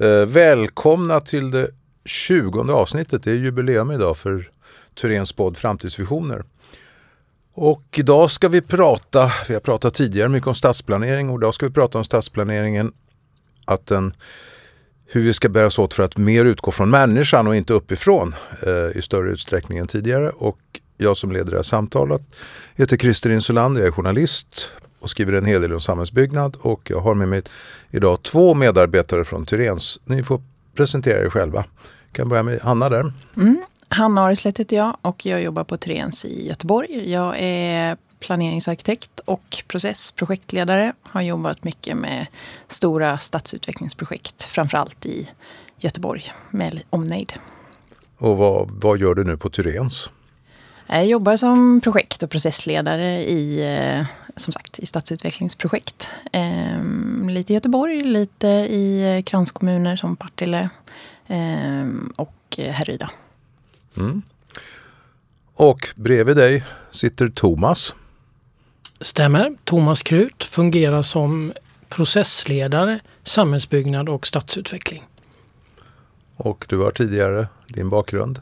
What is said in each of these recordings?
Eh, välkomna till det 20 avsnittet. Det är jubileum idag för Turens podd Framtidsvisioner. Och idag ska vi prata, vi har pratat tidigare mycket om stadsplanering och idag ska vi prata om stadsplaneringen, att den, hur vi ska bära oss åt för att mer utgå från människan och inte uppifrån eh, i större utsträckning än tidigare. Och jag som leder det här samtalet heter Christer Insulander, jag är journalist och skriver en hel del om samhällsbyggnad och jag har med mig idag två medarbetare från Tyrens. Ni får presentera er själva. Jag kan börja med Hanna där. Mm. Hanna Areslet heter jag och jag jobbar på Tyrens i Göteborg. Jag är planeringsarkitekt och processprojektledare. Har jobbat mycket med stora stadsutvecklingsprojekt, framförallt i Göteborg med omnejd. Och vad, vad gör du nu på Tyrens? Jag jobbar som projekt och processledare i, eh, som sagt, i stadsutvecklingsprojekt. Ehm, lite i Göteborg, lite i kranskommuner som Partille ehm, och Härryda. Mm. Och bredvid dig sitter Thomas. Stämmer. Thomas Krut fungerar som processledare, samhällsbyggnad och stadsutveckling. Och du har tidigare din bakgrund?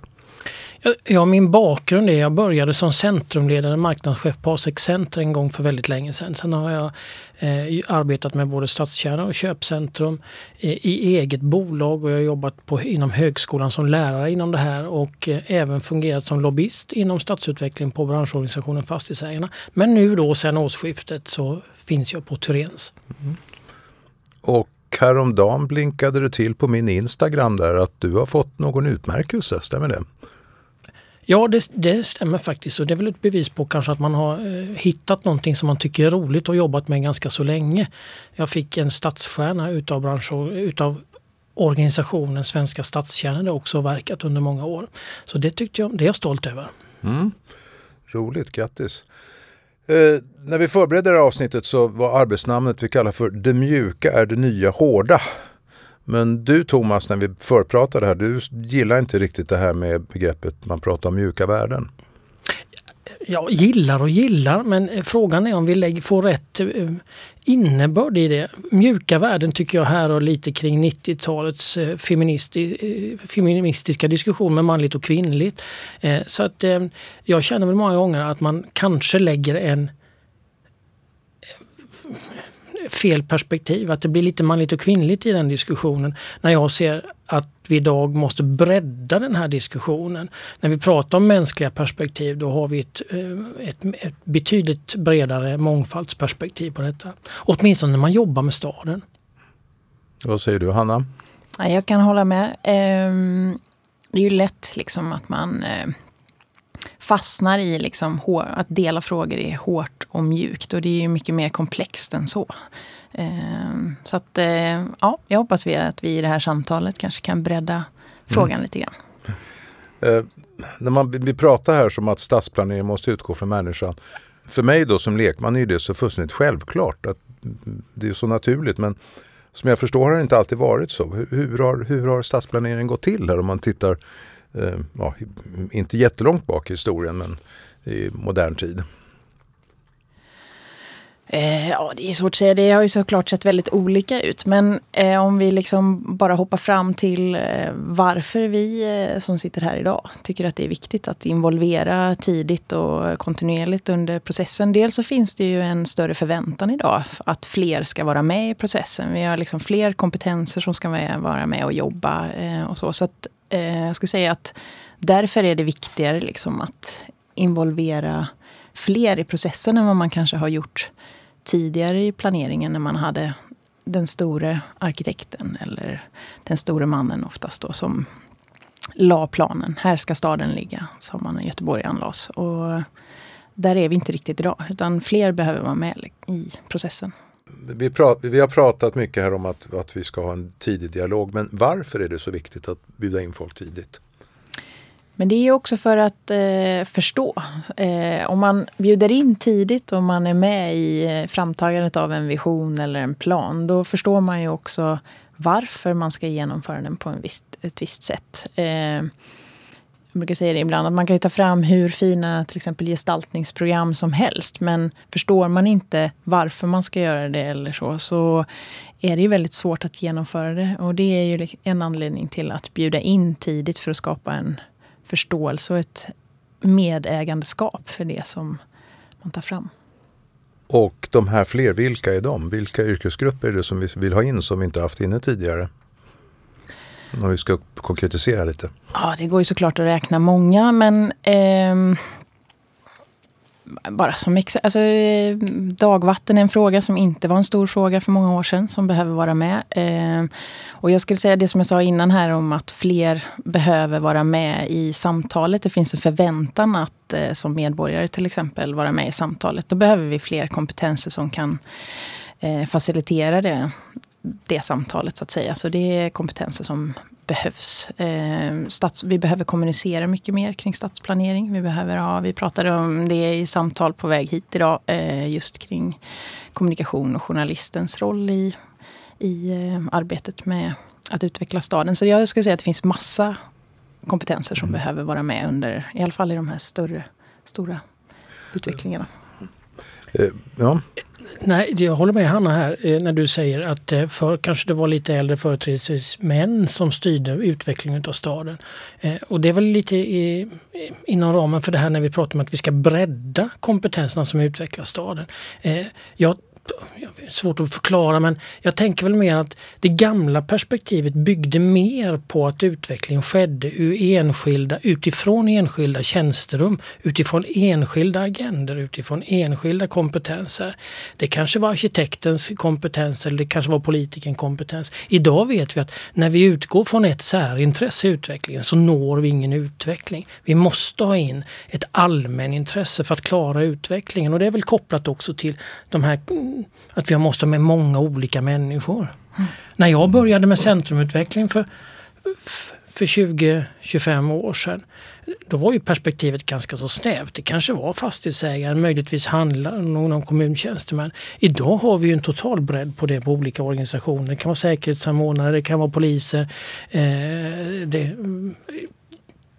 Ja, min bakgrund är att jag började som centrumledare, marknadschef på A6 Center en gång för väldigt länge sedan. Sen har jag eh, arbetat med både stadskärna och köpcentrum eh, i eget bolag och jag har jobbat på, inom högskolan som lärare inom det här och eh, även fungerat som lobbyist inom stadsutveckling på branschorganisationen Fastighetsägarna. Men nu då sen årsskiftet så finns jag på Turens. Mm. Och häromdagen blinkade det till på min Instagram där att du har fått någon utmärkelse, stämmer det? Ja, det, det, stämmer faktiskt och det är väl ett bevis på kanske att man har eh, hittat någonting som man tycker är roligt och jobbat med ganska så länge. Jag fick en stadsstjärna utav, bransch, utav organisationen Svenska stadskärnor där också verkat under många år. Så det tyckte jag, det är jag stolt över. Mm. Roligt, grattis! Eh, när vi förberedde det här avsnittet så var arbetsnamnet vi kallar för Det mjuka är det nya hårda. Men du Thomas, när vi förpratade här, du gillar inte riktigt det här med begreppet man pratar om mjuka värden. Jag gillar och gillar, men frågan är om vi lägger, får rätt eh, innebörd i det. Mjuka värden tycker jag här och lite kring 90-talets eh, feministi, eh, feministiska diskussion med manligt och kvinnligt. Så att jag känner väl många gånger att man kanske lägger en fel perspektiv. Att det blir lite manligt och kvinnligt i den diskussionen. När jag ser att vi idag måste bredda den här diskussionen. När vi pratar om mänskliga perspektiv då har vi ett, eh, ett, ett betydligt bredare mångfaldsperspektiv på detta. Åtminstone när man jobbar med staden. Vad säger du Hanna? Jag kan hålla med. Ehm, det är ju lätt liksom att man eh, fastnar i liksom, att dela frågor är hårt och mjukt. Och det är mycket mer komplext än så. Ehm, så att, eh, ja, jag hoppas vi att vi i det här samtalet kanske kan bredda frågan mm. lite grann. Eh, när man, vi pratar här som att stadsplanering måste utgå från människan. För mig då som lekman är det så fullständigt självklart. att Det är så naturligt. Men som jag förstår har det inte alltid varit så. Hur, hur har, hur har stadsplaneringen gått till här om man tittar Eh, ja, inte jättelångt bak i historien men i modern tid? Eh, ja, det är svårt att säga. Det har ju såklart sett väldigt olika ut. Men eh, om vi liksom bara hoppar fram till eh, varför vi eh, som sitter här idag tycker att det är viktigt att involvera tidigt och kontinuerligt under processen. Dels så finns det ju en större förväntan idag att fler ska vara med i processen. Vi har liksom fler kompetenser som ska vara med och jobba eh, och så. Så att, eh, jag skulle säga att därför är det viktigare liksom att involvera fler i processen än vad man kanske har gjort tidigare i planeringen när man hade den store arkitekten eller den store mannen oftast då som la planen. Här ska staden ligga, sa man när Göteborg anlades. Och där är vi inte riktigt idag, utan fler behöver vara med i processen. Vi, prat, vi har pratat mycket här om att, att vi ska ha en tidig dialog, men varför är det så viktigt att bjuda in folk tidigt? Men det är också för att eh, förstå. Eh, om man bjuder in tidigt och man är med i eh, framtagandet av en vision eller en plan, då förstår man ju också varför man ska genomföra den på en visst, ett visst sätt. Eh, brukar säga det ibland, att man kan ju ta fram hur fina till exempel gestaltningsprogram som helst. Men förstår man inte varför man ska göra det eller så, så är det ju väldigt svårt att genomföra det. Och det är ju en anledning till att bjuda in tidigt för att skapa en förståelse och ett medägandeskap för det som man tar fram. Och de här fler, vilka är de? Vilka yrkesgrupper är det som vi vill ha in som vi inte haft inne tidigare? Om vi ska konkretisera lite. Ja, det går ju såklart att räkna många, men eh, bara som exempel, alltså, eh, dagvatten är en fråga som inte var en stor fråga för många år sedan, som behöver vara med. Eh, och jag skulle säga det som jag sa innan här om att fler behöver vara med i samtalet. Det finns en förväntan att eh, som medborgare till exempel vara med i samtalet. Då behöver vi fler kompetenser som kan eh, facilitera det, det samtalet så att säga. Så det är kompetenser som behövs. Eh, stats, vi behöver kommunicera mycket mer kring stadsplanering. Vi, behöver ha, vi pratade om det i samtal på väg hit idag, eh, just kring kommunikation och journalistens roll i, i eh, arbetet med att utveckla staden. Så jag skulle säga att det finns massa kompetenser som mm. behöver vara med under, i alla fall i de här större, stora utvecklingarna. Eh, ja. Nej, jag håller med Hanna här eh, när du säger att eh, förr kanske det var lite äldre företrädesvis män som styrde utvecklingen av staden. Eh, och det är väl lite i, inom ramen för det här när vi pratar om att vi ska bredda kompetenserna som utvecklar staden. Jag svårt att förklara men jag tänker väl mer att det gamla perspektivet byggde mer på att utvecklingen skedde ur enskilda, utifrån enskilda tjänsterum, utifrån enskilda agender, utifrån enskilda kompetenser. Det kanske var arkitektens kompetens eller det kanske var politikens kompetens. Idag vet vi att när vi utgår från ett särintresse i utvecklingen så når vi ingen utveckling. Vi måste ha in ett allmänintresse för att klara utvecklingen och det är väl kopplat också till de här att vi måste ha med många olika människor. Mm. När jag började med centrumutveckling för, för 20-25 år sedan då var ju perspektivet ganska så snävt. Det kanske var fastighetsägaren, möjligtvis handlare, någon kommuntjänsteman. Idag har vi en total bredd på det på olika organisationer. Det kan vara säkerhetssamordnare, det kan vara poliser, eh, det,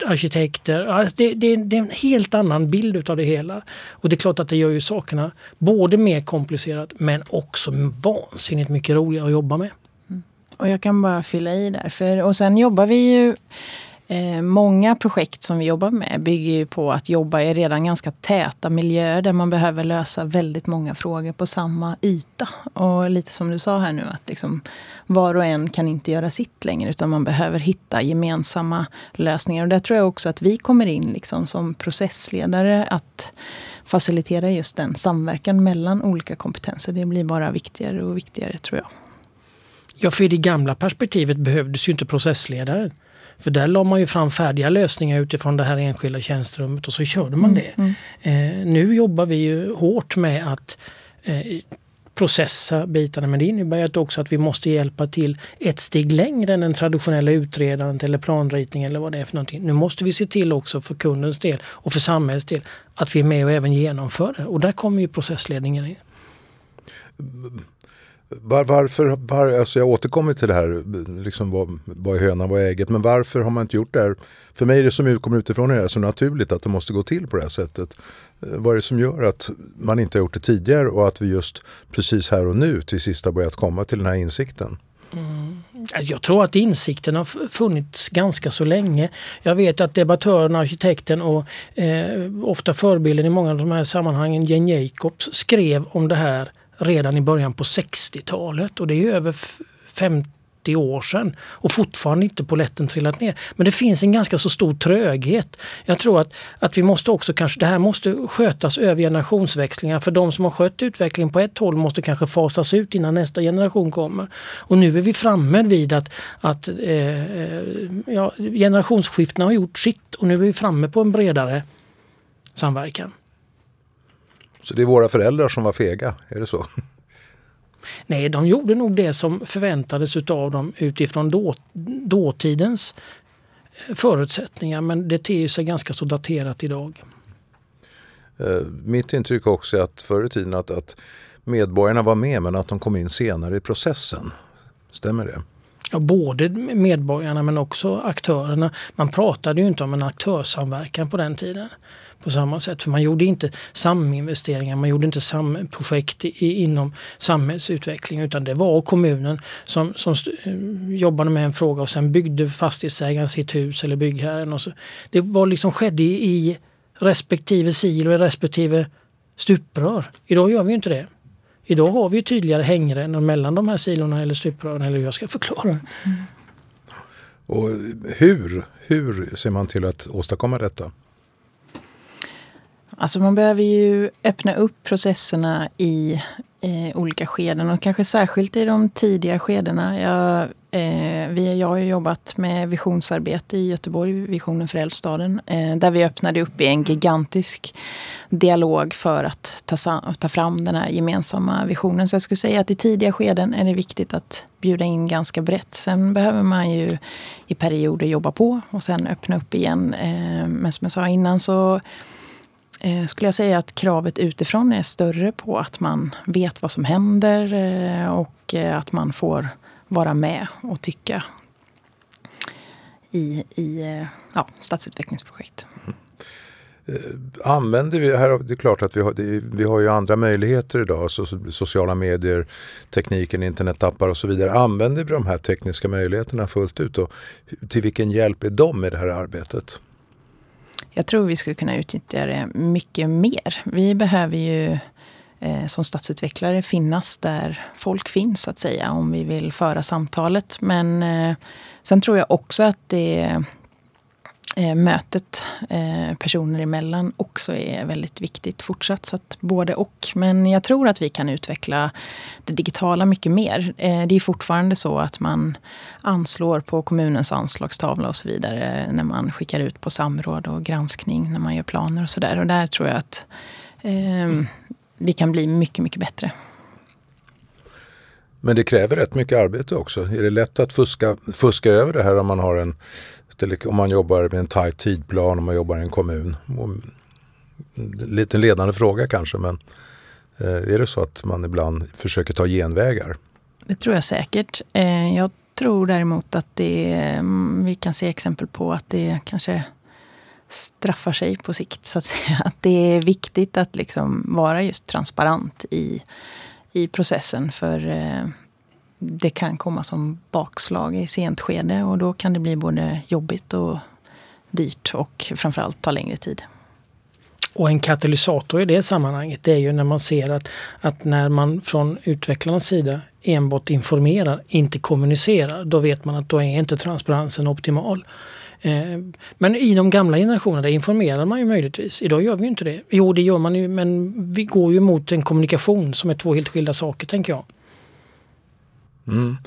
arkitekter. Alltså det, det, det, är en helt annan bild utav det hela. Och det är klart att det gör ju sakerna både mer komplicerat men också vansinnigt mycket roligare att jobba med. Mm. Och jag kan bara fylla i där. För, och sen jobbar vi ju Eh, många projekt som vi jobbar med bygger ju på att jobba i redan ganska täta miljöer där man behöver lösa väldigt många frågor på samma yta. Och lite som du sa här nu att liksom, var och en kan inte göra sitt längre utan man behöver hitta gemensamma lösningar. Och där tror jag också att vi kommer in liksom som processledare att facilitera just den samverkan mellan olika kompetenser. Det blir bara viktigare och viktigare tror jag. Ja, för i det gamla perspektivet behövdes ju inte processledaren. För där la man ju fram färdiga lösningar utifrån det här enskilda tjänsterummet och så körde man mm, det. Mm. Eh, nu jobbar vi ju hårt med att eh, processa bitarna men det innebär ju också att vi måste hjälpa till ett steg längre än den traditionella utredandet eller planritning eller vad det är för någonting. Nu måste vi se till också för kundens del och för samhällets del att vi är med och även genomför det och där kommer ju processledningen in. Var, varför, var, alltså jag återkommer till det här, liksom vad, vad är hönan, vad är ägget, men varför har man inte gjort det här? För mig är det som kommer utifrån är det så naturligt att det måste gå till på det här sättet. Eh, vad är det som gör att man inte har gjort det tidigare och att vi just precis här och nu till sist har börjat komma till den här insikten? Mm. Alltså, jag tror att insikten har funnits ganska så länge. Jag vet att debattören, arkitekten och eh, ofta förebilden i många av de här sammanhangen, Jane Jacobs, skrev om det här redan i början på 60-talet och det är över 50 år sedan och fortfarande inte poletten trillat ner. Men det finns en ganska så stor tröghet. Jag tror att, att vi måste också kanske, det här måste skötas över generationsväxlingar för de som har skött utvecklingen på ett håll måste kanske fasas ut innan nästa generation kommer. Och nu är vi framme vid att, att eh, ja, generationsskiftena har gjort sitt och nu är vi framme på en bredare samverkan. Så det är våra föräldrar som var fega, är det så? Nej, de gjorde nog det som förväntades utav dem utifrån då, dåtidens eh, förutsättningar men det ter sig ganska så daterat idag. Eh, mitt intryck också är att förr i tiden att, att medborgarna var med men att de kom in senare i processen. Stämmer det? Ja, både medborgarna men också aktörerna. Man pratade ju inte om en aktörssamverkan på den tiden på samma sätt. För man gjorde inte saminvesteringar, man gjorde inte samprojekt i, inom samhällsutveckling utan det var kommunen som, som eh, jobbade med en fråga och sen byggde fastighetsägaren sitt hus eller byggherren. Och så. Det var liksom skedde i, i respektive silo, i respektive stuprör. Idag gör vi inte det. Idag har vi tydligare hängrännor mellan de här silorna eller stuprören eller hur jag ska förklara. Mm. Och hur, hur ser man till att åstadkomma detta? Alltså man behöver ju öppna upp processerna i eh, olika skeden och kanske särskilt i de tidiga skedena. Jag, eh, vi, jag har jobbat med visionsarbete i Göteborg, Visionen för Älvstaden, eh, där vi öppnade upp i en gigantisk dialog för att ta, ta fram den här gemensamma visionen. Så jag skulle säga att i tidiga skeden är det viktigt att bjuda in ganska brett. Sen behöver man ju i perioder jobba på och sen öppna upp igen. Eh, men som jag sa innan så Eh, skulle jag säga att kravet utifrån är större på att man vet vad som händer eh, och eh, att man får vara med och tycka i, i eh, ja, stadsutvecklingsprojekt. Mm. Använder vi, här, det är klart att vi har, det, vi har ju andra möjligheter idag, så, sociala medier, tekniken, internetappar och så vidare. Använder vi de här tekniska möjligheterna fullt ut och till vilken hjälp är de i det här arbetet? Jag tror vi skulle kunna utnyttja det mycket mer. Vi behöver ju eh, som stadsutvecklare finnas där folk finns så att säga om vi vill föra samtalet. Men eh, sen tror jag också att det eh, mötet eh, personer emellan också är väldigt viktigt fortsatt. Så att både och. Men jag tror att vi kan utveckla det digitala mycket mer. Eh, det är fortfarande så att man anslår på kommunens anslagstavla och så vidare när man skickar ut på samråd och granskning när man gör planer och sådär. Och där tror jag att eh, vi kan bli mycket, mycket bättre. Men det kräver rätt mycket arbete också. Är det lätt att fuska, fuska över det här om man har en om man jobbar med en tajt tidplan, om man jobbar i en kommun. Lite ledande fråga kanske men eh, är det så att man ibland försöker ta genvägar? Det tror jag säkert. Eh, jag tror däremot att det, mm, vi kan se exempel på att det kanske straffar sig på sikt. så Att säga. Att det är viktigt att liksom vara just transparent i, i processen. För eh, det kan komma som bakslag i sent skede och då kan det bli både jobbigt och dyrt och framförallt ta längre tid. Och en katalysator i det sammanhanget det är ju när man ser att, att när man från utvecklarnas sida enbart informerar, inte kommunicerar, då vet man att då är inte transparensen optimal. Eh, men i de gamla generationerna informerar man ju möjligtvis. Idag gör vi inte det. Jo, det gör man ju, men vi går ju mot en kommunikation som är två helt skilda saker, tänker jag. Mm.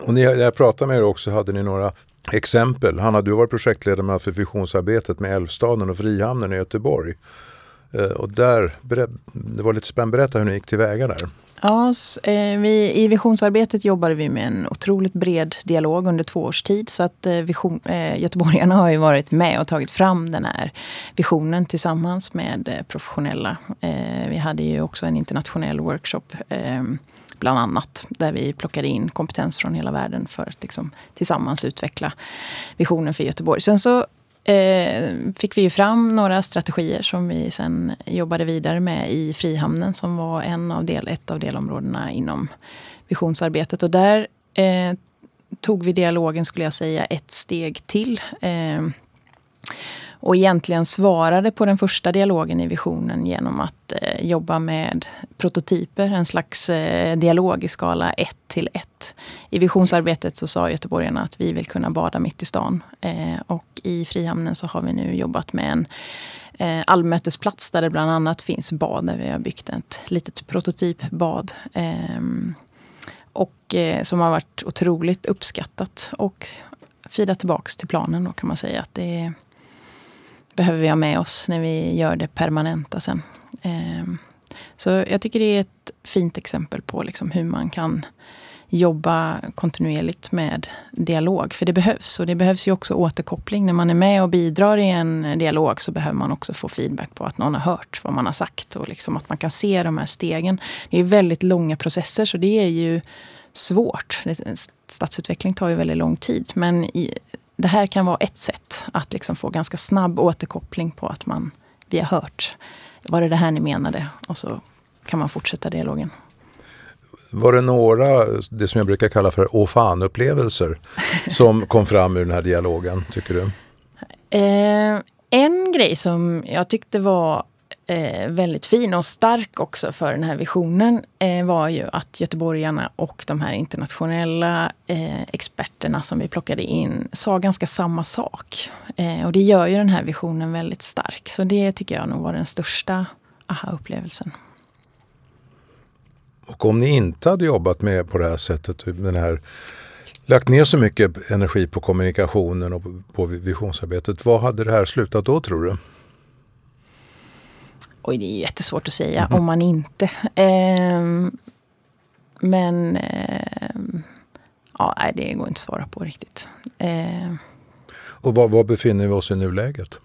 Och ni, när jag pratade med er också hade ni några exempel. Hanna, du var projektledare för visionsarbetet med Älvstaden och Frihamnen i Göteborg. Eh, och där, det var lite spännande, berätta hur ni gick tillväga där. Ja, eh, vi, I visionsarbetet jobbade vi med en otroligt bred dialog under två års tid. Så att eh, vision, göteborgarna har ju varit med och tagit fram den här visionen tillsammans med professionella. Vi hade ju också en internationell workshop ehm, bland annat. Där vi plockade in kompetens från hela världen för att liksom, tillsammans utveckla visionen för Göteborg. Sen så eh, fick vi ju fram några strategier som vi sen jobbade vidare med i Frihamnen som var en av del, ett av delområdena inom visionsarbetet. Och där eh, tog vi dialogen, skulle jag säga, ett steg till. Eh, och egentligen svarade på den första dialogen i visionen genom att eh, jobba med prototyper, en slags eh, dialog i skala 1 till 1. I visionsarbetet så sa göteborgarna att vi vill kunna bada mitt i stan. Eh, och i Frihamnen så har vi nu jobbat med en eh, allmötesplats där det bland annat finns bad, där vi har byggt ett litet prototypbad. Eh, och eh, som har varit otroligt uppskattat och fidat tillbaks till planen då kan man säga att det är behöver vi ha med oss när vi gör det permanenta sen. Ehm, så jag tycker det är ett fint exempel på liksom hur man kan jobba kontinuerligt med dialog. För det behövs. Och det behövs ju också återkoppling. När man är med och bidrar i en dialog så behöver man också få feedback på att någon har hört vad man har sagt. Och liksom att man kan se de här stegen. Det är väldigt långa processer så det är ju svårt. Stadsutveckling tar ju väldigt lång tid. Men i, det här kan vara ett sätt att liksom få ganska snabb återkoppling på att man, vi har hört. Var det det här ni menade? Och så kan man fortsätta dialogen. Var det några, det som jag brukar kalla för åh fan-upplevelser som kom fram ur den här dialogen, tycker du? Eh, en grej som jag tyckte var eh, väldigt fin och stark också för den här visionen eh, var ju att göteborgarna och de här internationella eh, experterna som vi plockade in sa ganska samma sak. Eh, och det gör ju den här visionen väldigt stark. Så det tycker jag nog var den största aha-upplevelsen. Och om ni inte hade jobbat med på det här sättet, den här, lagt ner så mycket energi på kommunikationen och på visionsarbetet, vad hade det här slutat då tror du? Oj, det är jättesvårt att säga mm. om man inte. Eh, men eh, ja, nej, det går inte att svara på riktigt. Eh. Och var, var befinner vi oss i nuläget?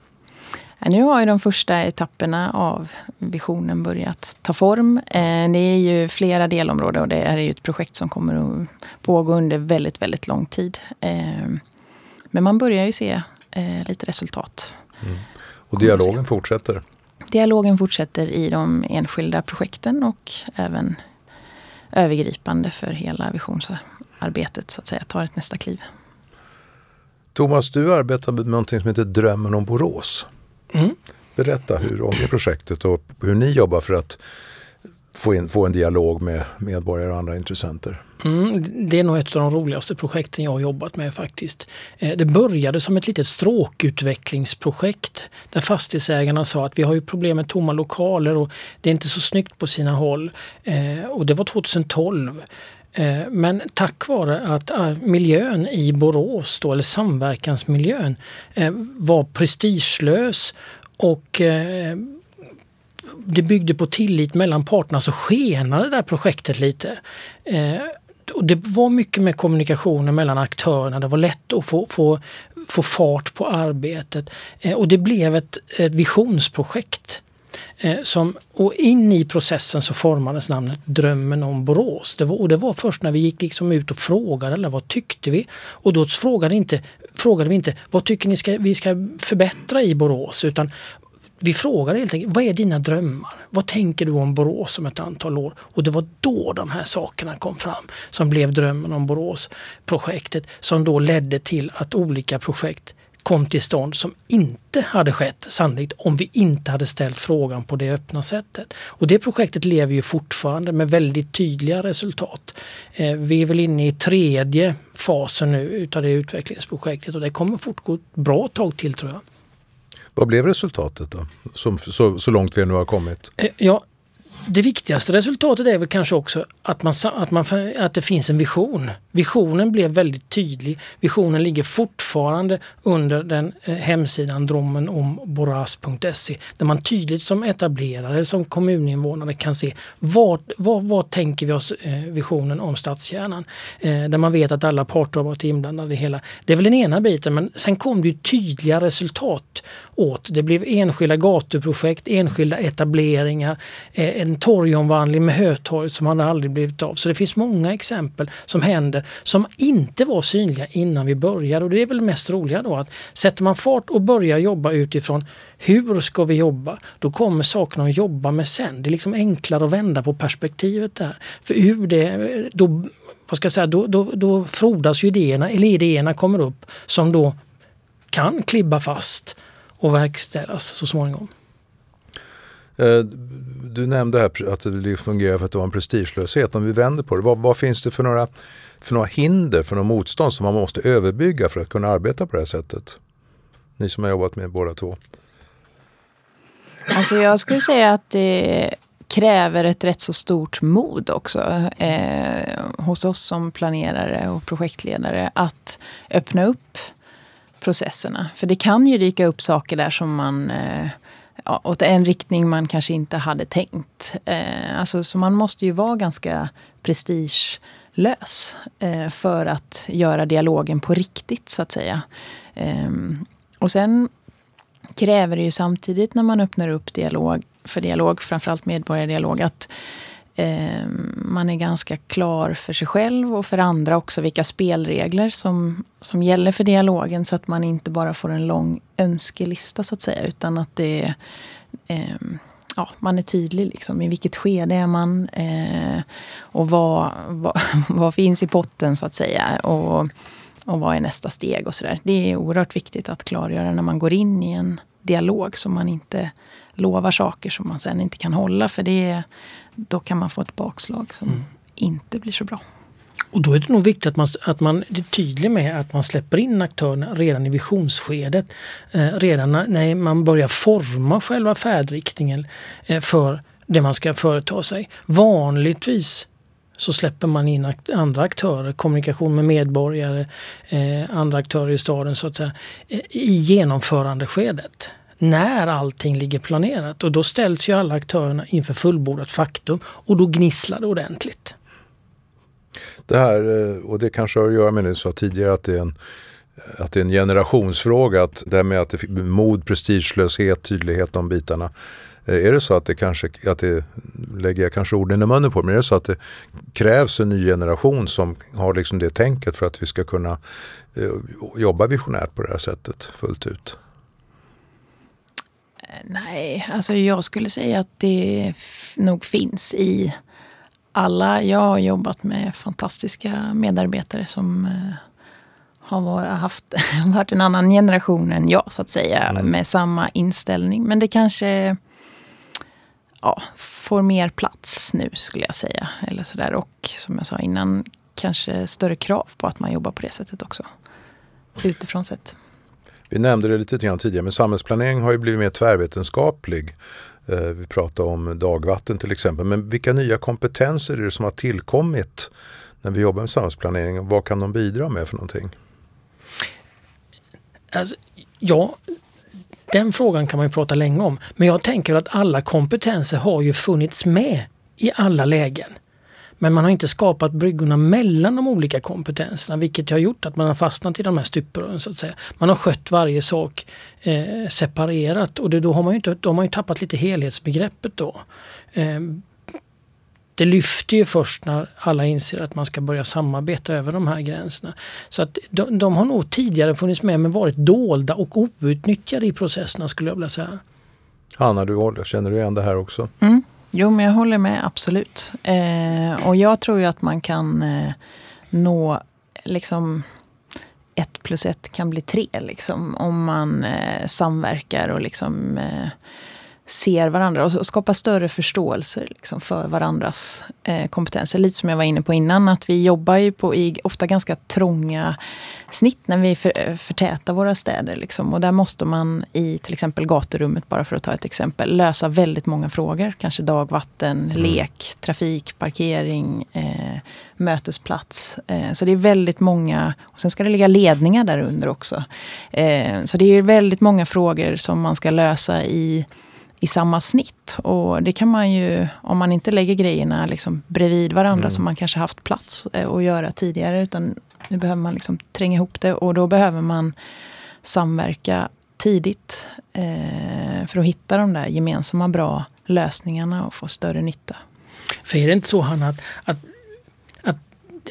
Nu har ju de första etapperna av visionen börjat ta form. Eh, det är ju flera delområden och det är ju ett projekt som kommer att pågå under väldigt, väldigt lång tid. Eh, men man börjar ju se eh, lite resultat. Mm. Och dialogen fortsätter? Dialogen fortsätter i de enskilda projekten och även övergripande för hela visionsarbetet så att säga, tar ett nästa kliv. Thomas, du arbetar med någonting som heter Drömmen om Borås. Mm. Berätta hur, om det projektet och hur ni jobbar för att få, in, få en dialog med medborgare och andra intressenter. Mm, det är nog ett av de roligaste projekten jag har jobbat med faktiskt. Eh, det började som ett litet stråkutvecklingsprojekt där fastighetsägarna sa att vi har ju problem med tomma lokaler och det är inte så snyggt på sina håll. Eh, och det var 2012. Eh, men tack vare att miljön i Borås, då, eller samverkansmiljön, var prestigelös och det byggde på tillit mellan parterna så skenade det där projektet lite. Eh, och det var mycket med kommunikationen mellan aktörerna. Det var lätt att få, få, få fart på arbetet. Eh, och det blev ett, ett visionsprojekt. Eh, som, och in i processen så formades namnet Drömmen om Borås. Det var, och det var först när vi gick liksom ut och frågade eller vad tyckte vi? Och då frågade, inte, frågade vi inte vad tycker ni ska, vi ska förbättra i Borås utan vi frågade helt enkelt, vad är dina drömmar? Vad tänker du om Borås om ett antal år? Och det var då de här sakerna kom fram som blev drömmen om Borås-projektet som då ledde till att olika projekt kom till stånd som inte hade skett sannolikt om vi inte hade ställt frågan på det öppna sättet. Och det projektet lever ju fortfarande med väldigt tydliga resultat. Eh, vi är väl inne i tredje fasen nu utav det utvecklingsprojektet och det kommer fortgå ett bra tag till tror jag. Vad blev resultatet då, som, så, så långt vi nu har kommit? Eh, ja, det viktigaste resultatet är väl kanske också att, man, att, man, att det finns en vision. Visionen blev väldigt tydlig. Visionen ligger fortfarande under den eh, hemsidan drommenomboras.se där man tydligt som etablerare, som kommuninvånare kan se vad, vad, vad tänker vi oss eh, visionen om stadskärnan. Eh, där man vet att alla parter har varit inblandade i hela. Det är väl den ena biten men sen kom det ju tydliga resultat åt. Det blev enskilda gatuprojekt, enskilda etableringar, eh, en torgomvandling med Hötorget som hade aldrig blivit av. Så det finns många exempel som händer som inte var synliga innan vi började och det är väl mest roliga då att sätter man fart och börjar jobba utifrån hur ska vi jobba? Då kommer sakerna att jobba med sen. Det är liksom enklare att vända på perspektivet där. För ur det, då, vad ska jag säga, då, då, då frodas ju idéerna, eller idéerna kommer upp som då kan klibba fast och verkställas så småningom. Eh, du nämnde här att det fungerar för att det var en prestigelöshet. Om vi vänder på det, vad, vad, finns det för några, för några hinder, för några motstånd som man måste överbygga för att kunna arbeta på det här sättet? Ni som har jobbat med båda två. Alltså jag skulle säga att det kräver ett rätt så stort mod också eh, hos oss som planerare och projektledare att öppna upp processerna. För det kan ju dyka upp saker där som man eh, ja, åt en riktning man kanske inte hade tänkt. Eh, alltså, så man måste ju vara ganska prestigelös eh, för att göra dialogen på riktigt så att säga. Eh, och sen kräver det ju samtidigt när man öppnar upp dialog för dialog, framförallt medborgardialog, att eh, man är ganska klar för sig själv och för andra också vilka spelregler som, som gäller för dialogen så att man inte bara får en lång önskelista så att säga utan att det eh, ja, man är tydlig liksom, i vilket skede är man eh, och vad, vad, vad, finns i potten så att säga. Och, och vad är nästa steg och sådär. Det är oerhört viktigt att klargöra när man går in i en dialog så man inte lovar saker som man sen inte kan hålla. För det, då kan man få ett bakslag som mm. inte blir så bra. Och då är det nog viktigt att man, att man är tydlig med att man släpper in aktörerna redan i visionsskedet. Eh, redan när man börjar forma själva färdriktningen eh, för det man ska företa sig. Vanligtvis så släpper man in andra aktörer, kommunikation med medborgare, eh, andra aktörer i staden så att säga, eh, i genomförandeskedet. När allting ligger planerat och då ställs ju alla aktörerna inför fullbordat faktum och då gnisslar det ordentligt. Det här, eh, och det kanske har att göra med det du sa tidigare, att det är en att det är en generationsfråga, att det här med att det mod, prestigelöshet, tydlighet, de bitarna. Eh, är det så att det kanske, att det, lägger jag kanske orden i munnen på, men är det så att det krävs en ny generation som har liksom det tänket för att vi ska kunna eh, jobba visionärt på det här sättet fullt ut? Nej, alltså jag skulle säga att det nog finns i alla. Jag har jobbat med fantastiska medarbetare som eh, har haft, varit en annan generation än jag så att säga. Mm. Med samma inställning. Men det kanske ja, får mer plats nu skulle jag säga. Eller sådär. Och som jag sa innan, kanske större krav på att man jobbar på det sättet också. Utifrån sett. Vi nämnde det lite grann tidigare, men samhällsplanering har ju blivit mer tvärvetenskaplig. Eh, vi pratar om dagvatten till exempel. Men vilka nya kompetenser är det som har tillkommit när vi jobbar med samhällsplanering? Vad kan de bidra med för någonting? Alltså, ja, den frågan kan man ju prata länge om. Men jag tänker att alla kompetenser har ju funnits med i alla lägen. Men man har inte skapat bryggorna mellan de olika kompetenserna vilket har gjort att man har fastnat i de här stuprören. Så att säga. Man har skött varje sak eh, separerat och det, då har man ju, inte, då har man ju tappat lite helhetsbegreppet då. Eh, det lyfter ju först när alla inser att man ska börja samarbeta över de här gränserna. Så att de, de har nog tidigare funnits med men varit dolda och outnyttjade i processerna skulle jag vilja säga. Hanna, du känner du igen det här också? Mm. Jo, men jag håller med absolut. Eh, och jag tror ju att man kan eh, nå liksom ett plus ett kan bli tre liksom, om man eh, samverkar och liksom eh, ser varandra och skapar större förståelse liksom, för varandras eh, kompetenser. Lite som jag var inne på innan, att vi jobbar ju på i ofta ganska trånga snitt när vi för, förtätar våra städer. Liksom. Och där måste man i till exempel gaturummet, bara för att ta ett exempel, lösa väldigt många frågor. Kanske dagvatten, mm. lek, trafik, parkering, eh, mötesplats. Eh, så det är väldigt många, och sen ska det ligga ledningar där under också. Eh, så det är väldigt många frågor som man ska lösa i i samma snitt. Och det kan man ju, om man inte lägger grejerna liksom bredvid varandra mm. som man kanske haft plats eh, att göra tidigare. Utan nu behöver man liksom tränga ihop det och då behöver man samverka tidigt eh, för att hitta de där gemensamma bra lösningarna och få större nytta. För är det inte så Hanna att, att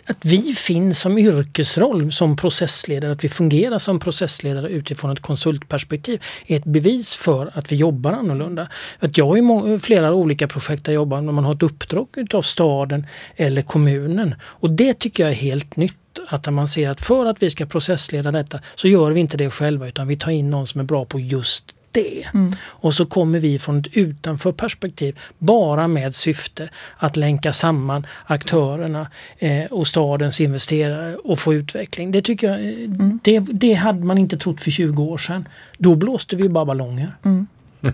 att vi finns som yrkesroll som processledare, att vi fungerar som processledare utifrån ett konsultperspektiv är ett bevis för att vi jobbar annorlunda. Att jag har flera olika projekt där jag jobbar när man har ett uppdrag av staden eller kommunen och det tycker jag är helt nytt att man ser att för att vi ska processleda detta så gör vi inte det själva utan vi tar in någon som är bra på just det. Mm. Och så kommer vi från ett utanför perspektiv bara med syfte att länka samman aktörerna eh, och stadens investerare och få utveckling. Det tycker jag, eh, mm. det, det hade man inte trott för 20 år sedan. Då blåste vi bara ballonger. Mm.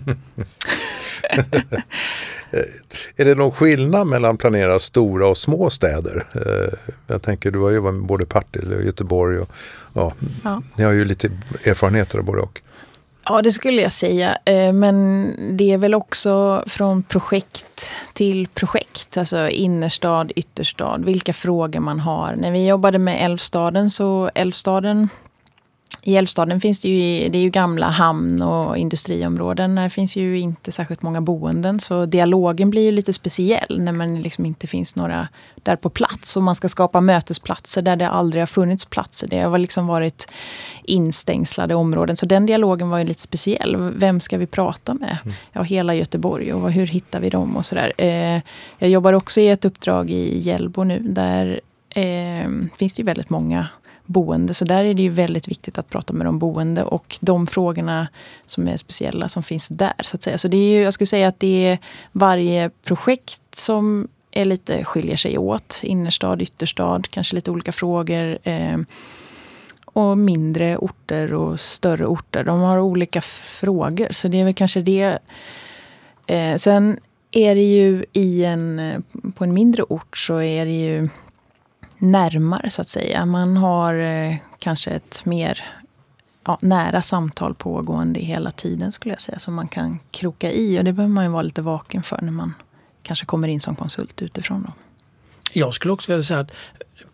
är det någon skillnad mellan planera stora och små städer? Eh, jag tänker du har jobbat med både Partille och Göteborg och ja, ja. ni har ju lite erfarenheter av både och. Ja, det skulle jag säga. Eh, men det är väl också från projekt till projekt. Alltså innerstad, ytterstad, vilka frågor man har. När vi jobbade med Älvstaden så Älvstaden i Älvstaden finns det ju, det är ju gamla hamn och industriområden. Där finns ju inte särskilt många boenden. Så dialogen blir ju lite speciell när man liksom inte finns några där på plats. Och man ska skapa mötesplatser där det aldrig har funnits platser. Det har liksom varit instängslade områden. Så den dialogen var ju lite speciell. Vem ska vi prata med? Mm. Ja, hela Göteborg och hur hittar vi dem och sådär. Eh, jag jobbar också i ett uppdrag i Hjällbo nu. Där eh, finns det ju väldigt många boende. Så där är det ju väldigt viktigt att prata med de boende och de frågorna som är speciella som finns där. Så att säga. Så det är ju, jag skulle säga att det är varje projekt som är lite, skiljer sig åt. Innerstad, ytterstad, kanske lite olika frågor. Eh, och mindre orter och större orter. De har olika frågor. Så det är väl kanske det. Eh, sen är det ju i en, på en mindre ort så är det ju närmare så att säga. Man har eh, kanske ett mer ja, nära samtal pågående hela tiden skulle jag säga. Som man kan kroka i och det behöver man ju vara lite vaken för när man kanske kommer in som konsult utifrån. Då. Jag skulle också vilja säga att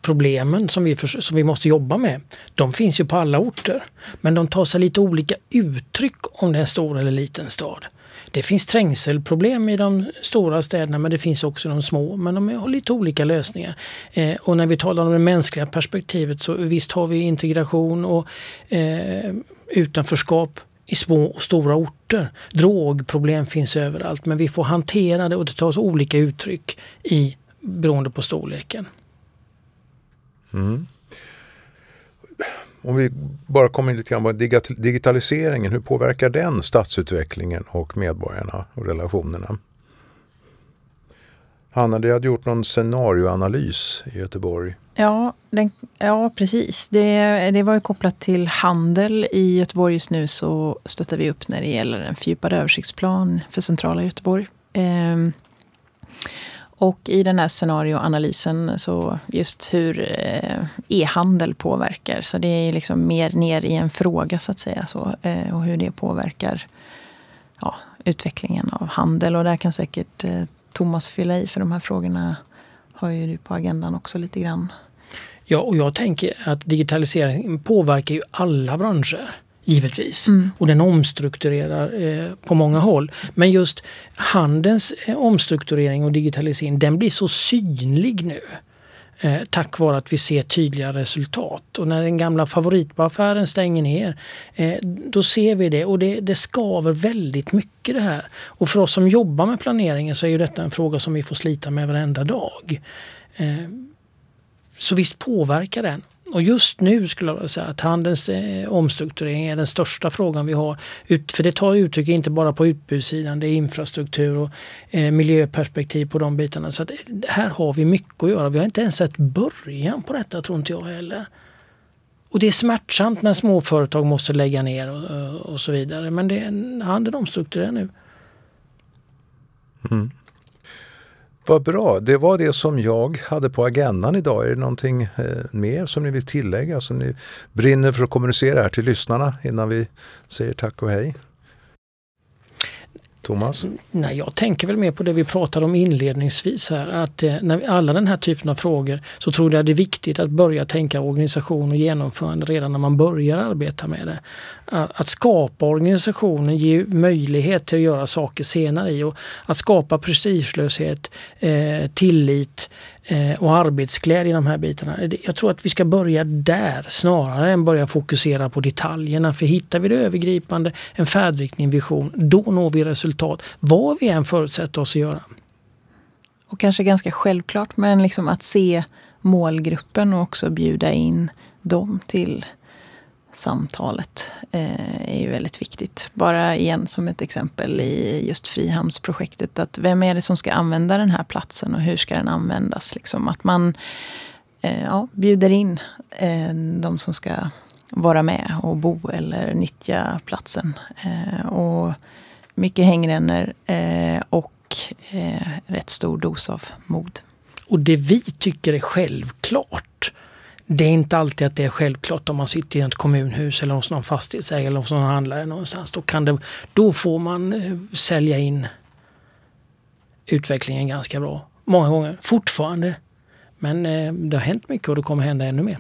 problemen som vi, som vi måste jobba med, de finns ju på alla orter. Men de tar sig lite olika uttryck om det är en stor eller liten stad. Det finns trängselproblem i de stora städerna men det finns också de små. Men de har lite olika lösningar. Eh, och när vi talar om det mänskliga perspektivet så visst har vi integration och eh, utanförskap i små och stora orter. Drogproblem finns överallt men vi får hantera det och det tar sig olika uttryck i, beroende på storleken. Mm. Om vi bara kommer in lite grann på digitaliseringen, hur påverkar den stadsutvecklingen och medborgarna och relationerna? Hanna, du hade gjort någon scenarioanalys i Göteborg. Ja, den, ja precis. Det, det var ju kopplat till handel. I Göteborg just nu så stöttar vi upp när det gäller en fördjupad översiktsplan för centrala Göteborg. Ehm, och i den här scenarioanalysen så just hur eh, e-handel påverkar. Så det är liksom mer ner i en fråga så att säga. Så, eh, och hur det påverkar ja, utvecklingen av handel. Och där kan säkert eh, Thomas fylla i för de här frågorna har ju du på agendan också lite grann. Ja, och jag tänker att digitalisering påverkar ju alla branscher givetvis. Mm. Och den omstrukturerar eh, på många håll. Men just handelns eh, omstrukturering och digitalisering den blir så synlig nu. Eh, tack vare att vi ser tydliga resultat. Och när den gamla favoritbaraffären stänger ner, eh, då ser vi det och det, det skaver väldigt mycket det här. Och för oss som jobbar med planeringen så är ju detta en fråga som vi får slita med varenda dag. Eh, så visst påverkar den. Och just nu skulle jag vilja säga att handelns eh, omstrukturering är den största frågan vi har. Ut, för det tar uttryck inte bara på utbudssidan, det är infrastruktur och eh, miljöperspektiv på de bitarna. Så att, eh, här har vi mycket att göra. Vi har inte ens sett början på detta tror inte jag heller. Och det är smärtsamt när småföretag måste lägga ner och, och så vidare. Men det, handeln omstrukturerar nu. Mm. Vad bra, det var det som jag hade på agendan idag. Är det någonting eh, mer som ni vill tillägga, som ni brinner för att kommunicera här till lyssnarna innan vi säger tack och hej? Thomas? Nej, jag tänker väl mer på det vi pratade om inledningsvis här. Att eh, när vi alla den här typen av frågor så tror jag det är viktigt att börja tänka organisation och genomförande redan när man börjar arbeta med det. Att, att skapa organisationen ger möjlighet till att göra saker senare i och att skapa prestigelöshet, eh, tillit, Eh, och arbetsglädje i de här bitarna. Eh, jag tror att vi ska börja där snarare än börja fokusera på detaljerna. För hittar vi det övergripande, en färdriktning, vision, då når vi resultat. Vad vi än förutsätter oss att göra. Och kanske ganska självklart, men liksom att se målgruppen och också bjuda in dem till samtalet eh, är ju väldigt viktigt. Bara igen som ett exempel i just Frihamnsprojektet. Att vem är det som ska använda den här platsen och hur ska den användas? Liksom att man eh, ja, bjuder in eh, de som ska vara med och bo eller nyttja platsen. Eh, och mycket hängrännor eh, och eh, rätt stor dos av mod. Och det vi tycker är självklart det är inte alltid att det är självklart om man sitter i ett kommunhus eller hos någon fastighetsägare eller hos någon handlare någonstans. Då, kan det, då får man eh, sälja in utvecklingen ganska bra. Många gånger, fortfarande. Men eh, det har hänt mycket och det kommer hända ännu mer.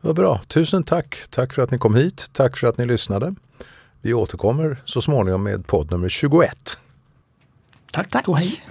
Vad bra. Tusen tack. Tack för att ni kom hit. Tack för att ni lyssnade. Vi återkommer så småningom med podd nummer 21. Tack, tack. och hej.